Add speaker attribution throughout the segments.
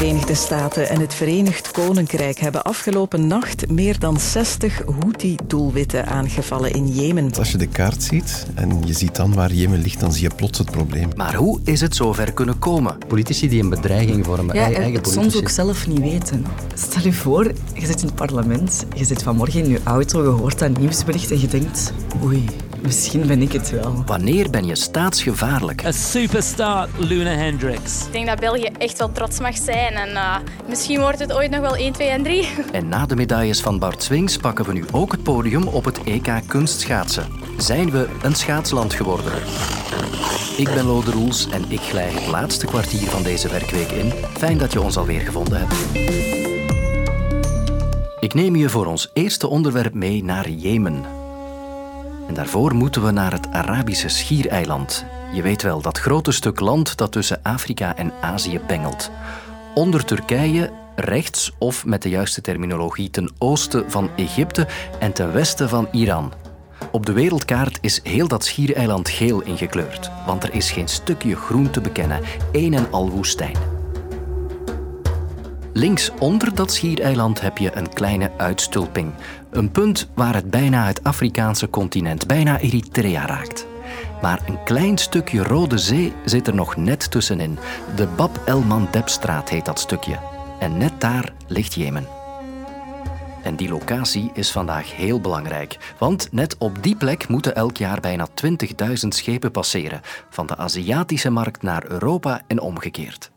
Speaker 1: Verenigde Staten en het Verenigd Koninkrijk hebben afgelopen nacht meer dan 60 Houthi-doelwitten aangevallen in Jemen.
Speaker 2: Als je de kaart ziet en je ziet dan waar Jemen ligt, dan zie je plots het probleem.
Speaker 3: Maar hoe is het zover kunnen komen?
Speaker 4: Politici die een bedreiging vormen,
Speaker 5: Ja,
Speaker 4: eigen
Speaker 5: en
Speaker 4: eigen
Speaker 5: het
Speaker 4: politici.
Speaker 5: soms ook zelf niet weten. Stel je voor, je zit in het parlement, je zit vanmorgen in je auto, je hoort dat nieuwsbericht en je denkt, oei, misschien ben ik het wel.
Speaker 3: Wanneer ben je staatsgevaarlijk?
Speaker 6: A superstar, Luna Hendricks.
Speaker 7: Ik denk dat België echt wel trots mag zijn. En eh, misschien wordt het ooit nog wel 1, 2 en 3.
Speaker 3: En na de medailles van Bart Swings pakken we nu ook het podium op het EK kunstschaatsen. Zijn we een schaatsland geworden? Ik ben Lode Roels en ik glij het laatste kwartier van deze werkweek in. Fijn dat je ons alweer gevonden hebt. Ik neem je voor ons eerste onderwerp mee naar Jemen. En daarvoor moeten we naar het Arabische schiereiland. Je weet wel, dat grote stuk land dat tussen Afrika en Azië pengelt. Onder Turkije, rechts of met de juiste terminologie ten oosten van Egypte en ten westen van Iran. Op de wereldkaart is heel dat schiereiland geel ingekleurd, want er is geen stukje groen te bekennen, een en al woestijn. Links onder dat schiereiland heb je een kleine uitstulping. Een punt waar het bijna het Afrikaanse continent, bijna Eritrea raakt. Maar een klein stukje Rode Zee zit er nog net tussenin. De Bab el Mandebstraat heet dat stukje. En net daar ligt Jemen. En die locatie is vandaag heel belangrijk, want net op die plek moeten elk jaar bijna 20.000 schepen passeren, van de Aziatische markt naar Europa en omgekeerd.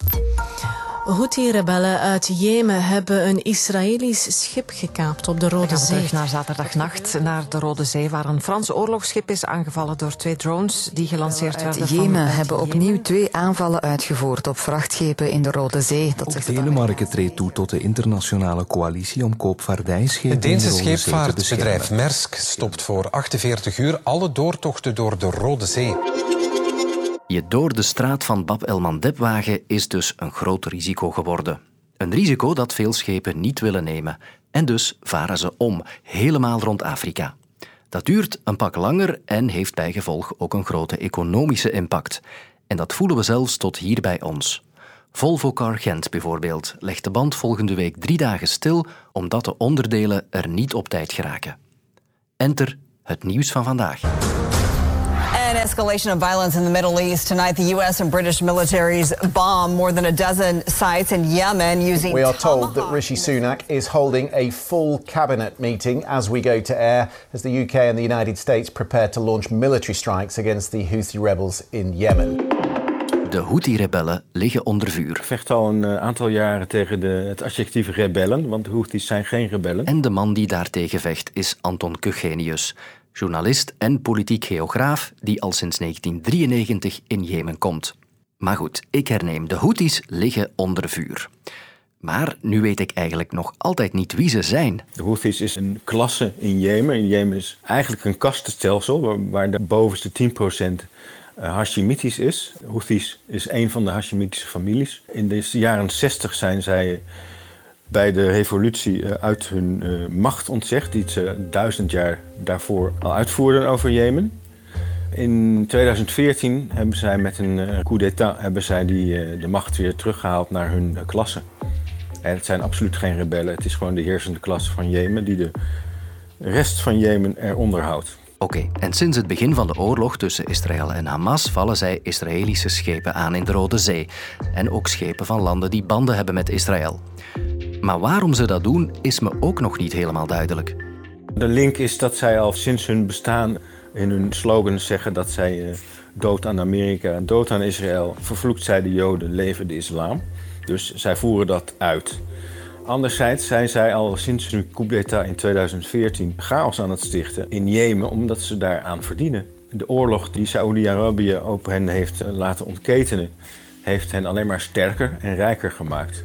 Speaker 8: Houthi-rebellen uit Jemen hebben een Israëlisch schip gekaapt op de Rode
Speaker 9: gaan
Speaker 8: Zee.
Speaker 9: terug naar zaterdagnacht naar de Rode Zee, waar een Frans oorlogsschip is aangevallen door twee drones die gelanceerd werden
Speaker 10: Uit
Speaker 9: van-
Speaker 10: Jemen
Speaker 9: uit
Speaker 10: hebben
Speaker 9: Jemen.
Speaker 10: opnieuw twee aanvallen uitgevoerd op vrachtschepen in de Rode Zee. Dat het
Speaker 11: Denemarken treedt toe tot de internationale coalitie om koopvaardijschepen
Speaker 12: Het Deense
Speaker 11: de
Speaker 12: scheepvaartbedrijf. Maersk stopt voor 48 uur alle doortochten door de Rode Zee.
Speaker 3: Je door de straat van Bab el Mandeb wagen is dus een groot risico geworden. Een risico dat veel schepen niet willen nemen. En dus varen ze om, helemaal rond Afrika. Dat duurt een pak langer en heeft bij gevolg ook een grote economische impact. En dat voelen we zelfs tot hier bij ons. Volvo Car Gent bijvoorbeeld legt de band volgende week drie dagen stil omdat de onderdelen er niet op tijd geraken. Enter het nieuws van vandaag.
Speaker 13: Escalation of violence in the Middle East. Tonight, the U.S. and British militaries bomb more than a dozen sites in Yemen using.
Speaker 14: We are told that Rishi Sunak is holding a full cabinet meeting as we go to air, as the UK and the United States prepare to launch military strikes against the Houthi rebels in Yemen.
Speaker 3: De Houthi-rebellen liggen onder vuur.
Speaker 15: vecht al een eh, aantal jaren tegen de, het adjectief rebellen, want de Houthis zijn geen rebellen.
Speaker 3: En de man die daartegen vecht is Anton Kugenius, journalist en politiek geograaf die al sinds 1993 in Jemen komt. Maar goed, ik herneem, de Houthis liggen onder vuur. Maar nu weet ik eigenlijk nog altijd niet wie ze zijn.
Speaker 15: De Houthis is een klasse in Jemen. In Jemen is eigenlijk een kastenstelsel waar, de bovenste 10% eh, Hashemitisch is. Houthis is een van de Hashemitische families. In de jaren 60 zijn zij bij de revolutie eh, uit hun eh, macht ontzegd, die ze duizend jaar daarvoor al uitvoerden over Jemen. In 2014 hebben zij met een eh, coup d'état hebben zij die, de macht weer teruggehaald naar hun klasse. En het zijn absoluut geen rebellen. Het is gewoon de heersende klasse van Jemen die de rest van Jemen eronder houdt.
Speaker 3: Oké, en sinds het begin van de oorlog tussen Israël en Hamas vallen zij Israëlische schepen aan in de Rode Zee. En ook schepen van landen die banden hebben met Israël. Maar waarom ze dat doen, is me ook nog niet helemaal duidelijk.
Speaker 15: De link is dat zij al sinds hun bestaan in hun slogans zeggen dat zij eh, dood aan Amerika, dood aan Israël, vervloekt zij de Joden, leven de islam. Dus zij voeren dat uit. Anderzijds zijn zij al sinds hun coup d'état in 2014 chaos aan het stichten in Jemen, omdat ze daaraan verdienen. De oorlog die Saoedi-Arabië op hen heeft eh, laten ontketenen, heeft hen alleen maar sterker en rijker gemaakt.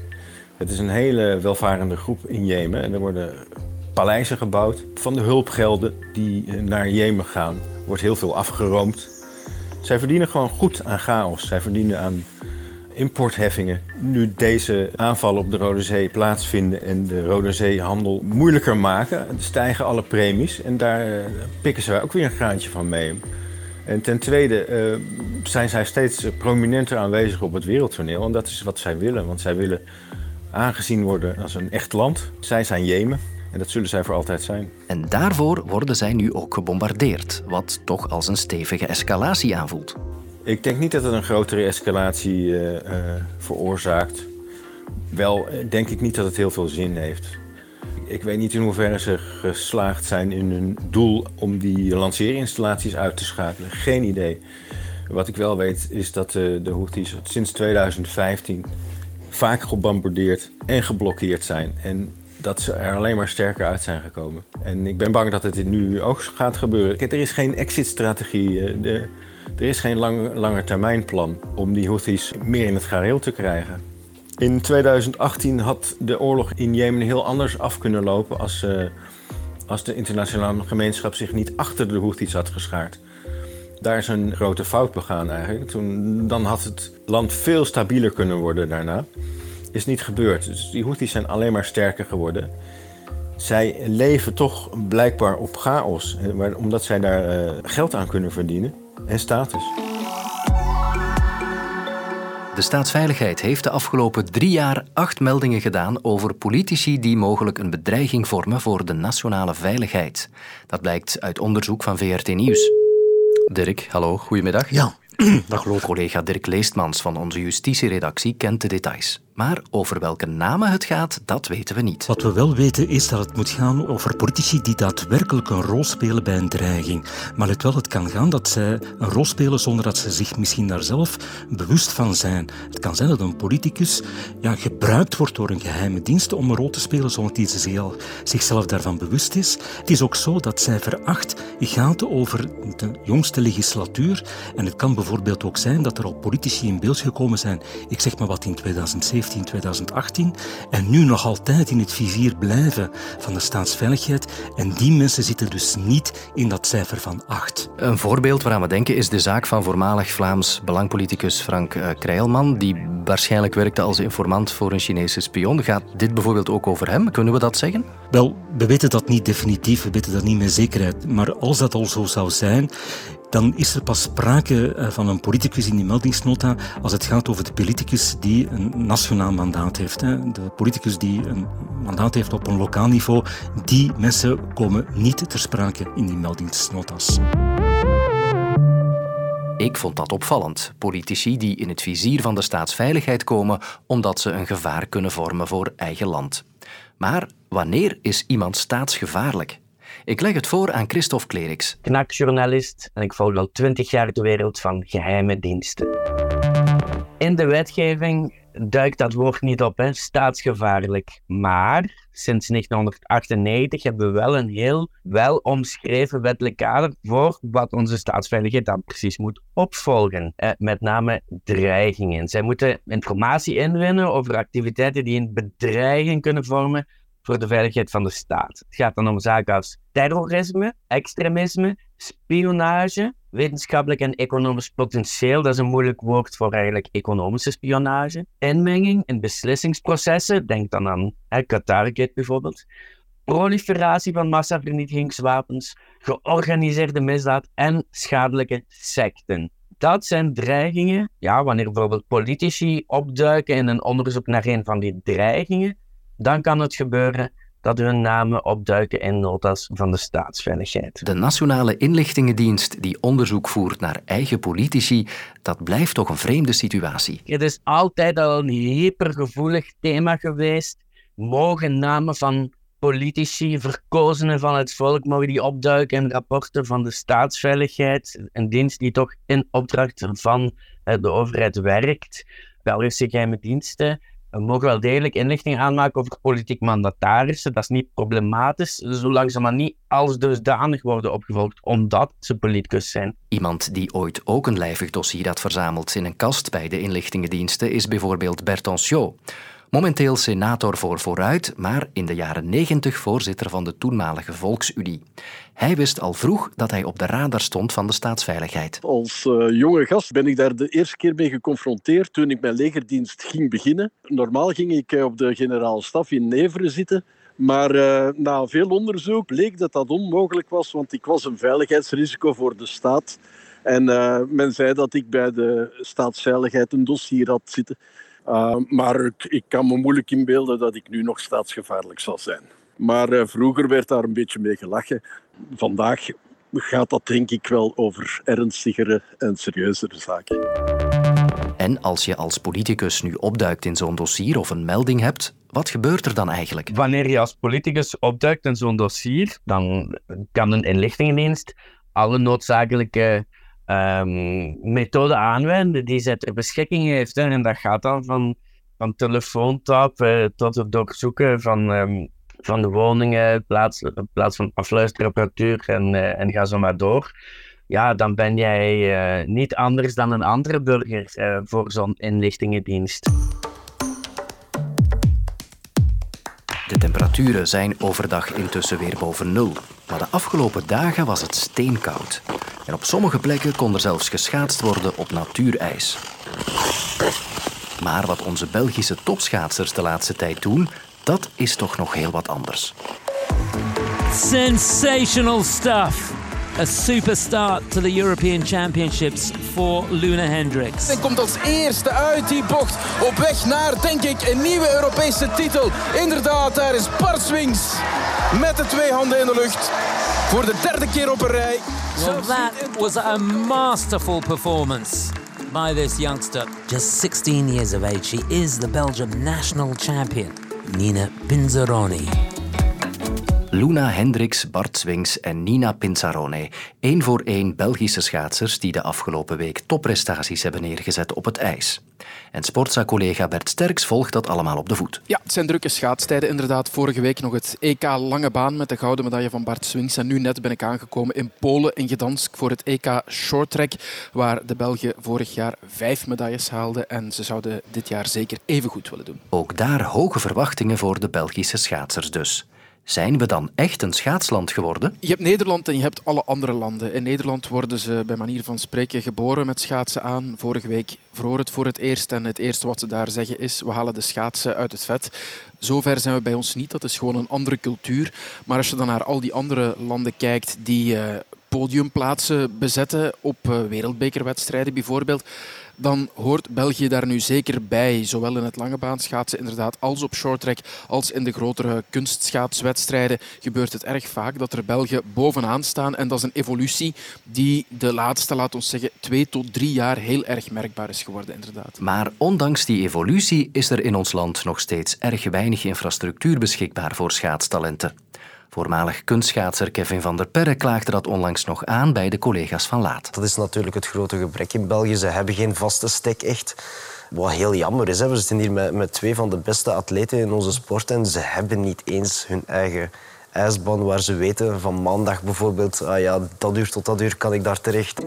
Speaker 15: Het is een hele welvarende groep in Jemen en er worden paleizen gebouwd. Van de hulpgelden die eh, naar Jemen gaan, wordt heel veel afgeroomd. Zij verdienen gewoon goed aan chaos. Zij verdienen aan importheffingen. Nu deze aanvallen op de Rode Zee plaatsvinden en de Rode Zeehandel moeilijker maken, stijgen alle premies. En daar eh, pikken ze ook weer een graantje van mee. En ten tweede eh, zijn zij steeds prominenter aanwezig op het wereldtoneel. En dat is wat zij willen, want zij willen aangezien worden als een echt land. Zij zijn Jemen en dat zullen zij voor altijd zijn.
Speaker 3: En daarvoor worden zij nu ook gebombardeerd, wat toch als een stevige escalatie aanvoelt.
Speaker 15: Ik denk niet dat het een grotere escalatie uh, uh, veroorzaakt. Wel denk ik niet dat het heel veel zin heeft. Ik weet niet in hoeverre ze geslaagd zijn in hun doel om die lanceerinstallaties uit te schakelen. Geen idee. Wat ik wel weet is dat de, de Houthis sinds 2015 vaak gebombardeerd en geblokkeerd zijn. En dat ze er alleen maar sterker uit zijn gekomen. En ik ben bang dat het nu ook gaat gebeuren. er is geen exit-strategie. Er is geen lang, langetermijnplan om die Houthis meer in het gareel te krijgen. In 2018 had de oorlog in Jemen heel anders af kunnen lopen als, uh, als de internationale gemeenschap zich niet achter de Houthis had geschaard. Daar is een grote fout begaan eigenlijk. Toen, dan had het land veel stabieler kunnen worden daarna. Is niet gebeurd. Dus die Houthis zijn alleen maar sterker geworden. Zij leven toch blijkbaar op chaos, omdat zij daar uh, geld aan kunnen verdienen en status.
Speaker 3: De staatsveiligheid heeft de afgelopen drie jaar acht meldingen gedaan over politici die mogelijk een bedreiging vormen voor de nationale veiligheid. Dat blijkt uit onderzoek van VRT Nieuws. Dirk, hallo, goedemiddag.
Speaker 16: Ja, dag
Speaker 3: Collega Dirk Leestmans van onze justitieredactie kent de details. Maar over welke namen het gaat, dat weten we niet.
Speaker 16: Wat we wel weten is dat het moet gaan over politici die daadwerkelijk een rol spelen bij een dreiging. Maar let wel, het kan gaan dat zij een rol spelen zonder dat ze zich misschien daar zelf bewust van zijn. Het kan zijn dat een politicus ja, gebruikt wordt door een geheime dienst om een rol te spelen zonder dat hij zichzelf daarvan bewust is. Het is ook zo dat zij veracht gaat over de jongste legislatuur. En het kan ook zijn dat er al politici in beeld gekomen zijn, ik zeg maar wat in 2017 in 2018 en nu nog altijd in het vizier blijven van de staatsveiligheid. En die mensen zitten dus niet in dat cijfer van 8.
Speaker 3: Een voorbeeld waaraan we denken is de zaak van voormalig Vlaams belangpoliticus Frank uh, Krijlman, die waarschijnlijk werkte als informant voor een Chinese spion. Gaat dit bijvoorbeeld ook over hem? Kunnen we dat zeggen?
Speaker 16: Wel, we weten dat niet definitief, we weten dat niet met zekerheid. Maar als dat al zo zou zijn, dan is er pas sprake eh, van een politicus in die meldingsnota als het gaat over de politicus die een nationaal mandaat heeft. De politicus die een mandaat heeft op een lokaal niveau, die mensen komen niet ter sprake in die meldingsnota's.
Speaker 3: Ik vond dat opvallend. Politici die in het vizier van de staatsveiligheid komen omdat ze een gevaar kunnen vormen voor eigen land. Maar wanneer is iemand staatsgevaarlijk? Ik leg het voor aan Christophe Kleriks.
Speaker 17: Knakjournalist en ik volg al twintig jaar de wereld van geheime diensten. In de wetgeving duikt dat woord niet op, hè? staatsgevaarlijk. Maar sinds 1998 hebben we wel een heel wel omschreven wettelijk kader voor wat onze staatsveiligheid dan precies moet opvolgen. Met name dreigingen. Zij moeten informatie inwinnen over activiteiten die een bedreiging kunnen vormen voor de veiligheid van de staat. Het gaat dan om zaken als terrorisme, extremisme, spionage, wetenschappelijk en economisch potentieel. Dat is een moeilijk woord voor eigenlijk economische spionage. Inmenging in beslissingsprocessen, denk dan aan Qatargate bijvoorbeeld. Proliferatie van massavernietigingswapens, georganiseerde misdaad en schadelijke secten dat zijn dreigingen. Ja, wanneer bijvoorbeeld politici opduiken in een onderzoek naar een van die dreigingen, dan kan het gebeuren dat hun namen opduiken in notas van de staatsveiligheid.
Speaker 3: De Nationale Inlichtingendienst die onderzoek voert naar eigen politici, dat blijft toch een vreemde situatie.
Speaker 17: Het is altijd al een hypergevoelig thema geweest. Mogen namen van politici, verkozenen van het volk, mogen die opduiken in rapporten van de staatsveiligheid, een dienst die toch in opdracht van eh, de overheid werkt. Belgische geheime diensten we mogen wel degelijk inlichtingen aanmaken over politiek mandatarissen. Dat is niet problematisch, zolang ze maar niet als dusdanig worden opgevolgd omdat ze politicus zijn.
Speaker 3: Iemand die ooit ook een lijvig dossier had verzameld in een kast bij de inlichtingendiensten is bijvoorbeeld Bertrand Momenteel senator voor Vooruit, maar in de jaren 90 voorzitter van de toenmalige Volksunie. Hij wist al vroeg dat hij op de radar stond van de staatsveiligheid.
Speaker 18: Als uh, jonge gast ben ik daar de eerste keer mee geconfronteerd toen ik mijn legerdienst ging beginnen. Normaal ging ik eh, op de generaal staf in Neveren zitten. Maar uh, na veel onderzoek bleek dat dat onmogelijk was, want ik was een veiligheidsrisico voor de staat. En men zei dat ik bij de staatsveiligheid een dossier had zitten Uh, maar ik, ik, kan me moeilijk inbeelden dat ik nu nog staatsgevaarlijk zal zijn. Maar uh, vroeger werd daar een beetje mee gelachen. Vandaag gaat dat denk ik wel over ernstigere en serieuzere zaken.
Speaker 3: En als je als politicus nu opduikt in zo'n dossier of een melding hebt, wat gebeurt er dan eigenlijk?
Speaker 17: Wanneer je als politicus opduikt in zo'n dossier, dan kan een inlichtingendienst alle noodzakelijke um, methoden aanwenden die zij ter beschikking heeft. En dat gaat dan van, van telefoontap uh, tot het doorzoeken van, um, van de woningen, plaats, plaats van afluisterapparatuur en, uh, en ga zo maar door. Ja, dan ben jij uh, niet anders dan een andere burger voor zo'n inlichtingendienst.
Speaker 3: De temperaturen zijn overdag intussen weer boven nul. Maar de afgelopen dagen was het steenkoud. En op sommige plekken kon er zelfs geschaatst worden op natuurijs. Maar wat onze Belgische topschaatsers de laatste tijd doen, dat is toch nog heel wat anders.
Speaker 6: Sensational stuff! A super start to the European Championships voor Luna Hendricks.
Speaker 19: En komt als eerste uit die bocht op weg naar, denk ik, een nieuwe Europese titel. Inderdaad, daar is Bart Swings met de twee handen in de lucht. Voor de derde keer op een rij.
Speaker 6: Well, that was a masterful performance by this youngster.
Speaker 20: Just 16 years of age, she is the Belgium national champion, Nina Pinzeroni.
Speaker 3: Luna Hendricks, Bart Swings en Nina Pinzarone. één voor één Belgische schaatsers die de afgelopen week topprestaties hebben neergezet op het ijs. En sportza-collega Bert Sterks volgt dat allemaal op de voet.
Speaker 21: Ja, het zijn drukke schaatstijden inderdaad. Vorige week nog het EK Lange Baan met de gouden medaille van Bart Swings. En nu net ben ik aangekomen in Polen, in Gdansk, voor het EK Shorttrack, waar de Belgen vorig jaar vijf medailles haalden. En ze zouden dit jaar zeker even goed willen doen.
Speaker 3: Ook daar hoge verwachtingen voor de Belgische schaatsers dus. Zijn we dan echt een schaatsland geworden?
Speaker 21: Je hebt Nederland en je hebt alle andere landen. In Nederland worden ze bij manier van spreken geboren met schaatsen aan. Vorige week vroor het voor het eerst en het eerste wat ze daar zeggen is we halen de schaatsen uit het vet. Zover zijn we bij ons niet, dat is gewoon een andere cultuur. Maar als je dan naar al die andere landen kijkt die uh, podiumplaatsen bezetten op uh, wereldbekerwedstrijden bijvoorbeeld, dan hoort België daar nu zeker bij. Zowel in het lange baanschaatsen inderdaad, als op shorttrack, als in de grotere kunstschaatswedstrijden gebeurt het erg vaak dat er Belgen bovenaan staan. En dat is een evolutie die de laatste, laat ons zeggen, twee tot drie jaar heel erg merkbaar is geworden, inderdaad.
Speaker 3: Maar ondanks die evolutie is er in ons land nog steeds erg weinig infrastructuur beschikbaar voor schaatstalenten. Voormalig kunstschaatser Kevin van der Perre klaagde dat onlangs nog aan bij de collega's van Laat.
Speaker 22: Dat is natuurlijk het grote gebrek in België. Ze hebben geen vaste stek echt. Wat heel jammer is. Hè. We zitten hier met, met twee van de beste atleten in onze sport en ze hebben niet eens hun eigen ijsbaan waar ze weten van maandag bijvoorbeeld, ah ja, dat uur tot dat uur kan ik daar terecht.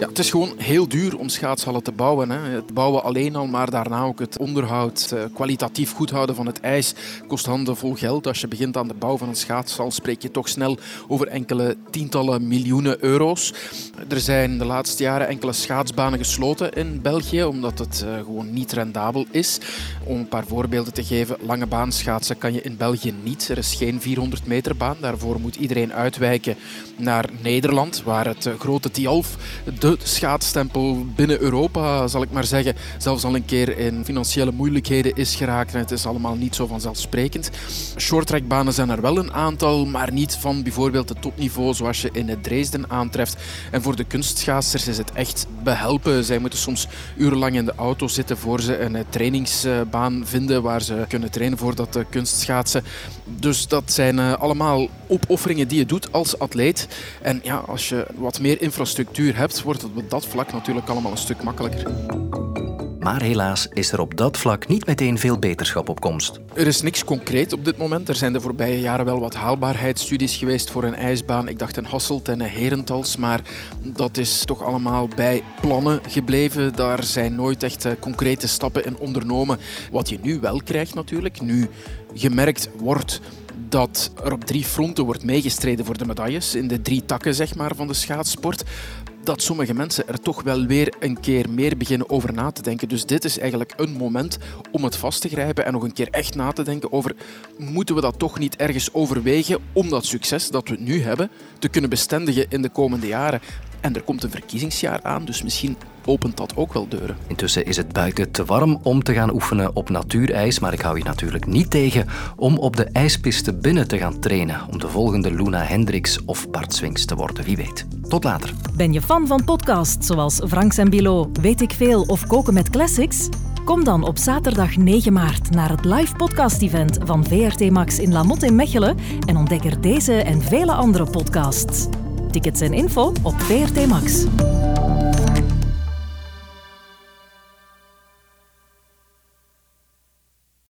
Speaker 21: Ja, het is gewoon heel duur om schaatshallen te bouwen. Hè. Het bouwen alleen al, maar daarna ook het onderhoud, eh, kwalitatief goed houden van het ijs kost handen vol geld. Als je begint aan de bouw van een schaatshal, spreek je toch snel over enkele tientallen miljoenen euro's. Er zijn de laatste jaren enkele schaatsbanen gesloten in België, omdat het uh, gewoon niet rendabel is. Om een paar voorbeelden te geven, lange baan schaatsen kan je in België niet. Er is geen 400 meter baan. Daarvoor moet iedereen uitwijken naar Nederland, waar het uh, grote Tialf de schaatsstempel binnen Europa, zal ik maar zeggen, zelfs al een keer in financiële moeilijkheden is geraakt. En het is allemaal niet zo vanzelfsprekend. Shorttrackbanen zijn er wel een aantal, maar niet van bijvoorbeeld het topniveau zoals je in het Dresden aantreft. En voor de kunstschaatsers is het echt behelpen. Zij moeten soms urenlang in de auto zitten voor ze een trainingsbaan vinden waar ze kunnen trainen voor dat eh, kunstschaatsen. Dus dat zijn eh, allemaal opofferingen die je doet als atleet. En ja, als je wat meer infrastructuur hebt, wordt het op dat vlak natuurlijk allemaal een stuk makkelijker.
Speaker 3: Maar helaas is er op dat vlak niet meteen veel beterschap op komst.
Speaker 21: Er is niks concreet op dit moment. Er zijn de voorbije jaren wel wat haalbaarheidsstudies geweest voor een ijsbaan. Ik dacht een Hasselt en een Herentals, maar dat is toch allemaal bij plannen gebleven. Daar zijn nooit echt eh, concrete stappen in ondernomen. Wat je nu wel krijgt natuurlijk, nu gemerkt wordt dat er op drie fronten wordt meegestreden voor de medailles, in de drie takken zeg maar, van de schaatsport, dat sommige mensen er toch wel weer een keer meer beginnen over na te denken. Dus dit is eigenlijk een moment om het vast te grijpen en nog een keer echt na te denken over moeten we dat toch niet ergens overwegen om dat succes dat we nu hebben te kunnen bestendigen in de komende jaren. En er komt een verkiezingsjaar aan, dus misschien opent dat ook wel deuren.
Speaker 3: Intussen is het buiten te warm om te gaan oefenen op natuurijs, maar ik hou je natuurlijk niet tegen om op de ijspiste binnen te gaan trainen om de volgende Luna Hendricks of Bart Swings te worden, wie weet. Tot later.
Speaker 23: Ben je fan van podcasts zoals Franks en Bilo, Weet ik veel of Koken met Classics? Kom dan op zaterdag 9 maart naar het live podcast-event van VRT Max in Lamotte in Mechelen en ontdek er deze en vele andere podcasts. Tickets en info op VRT Max.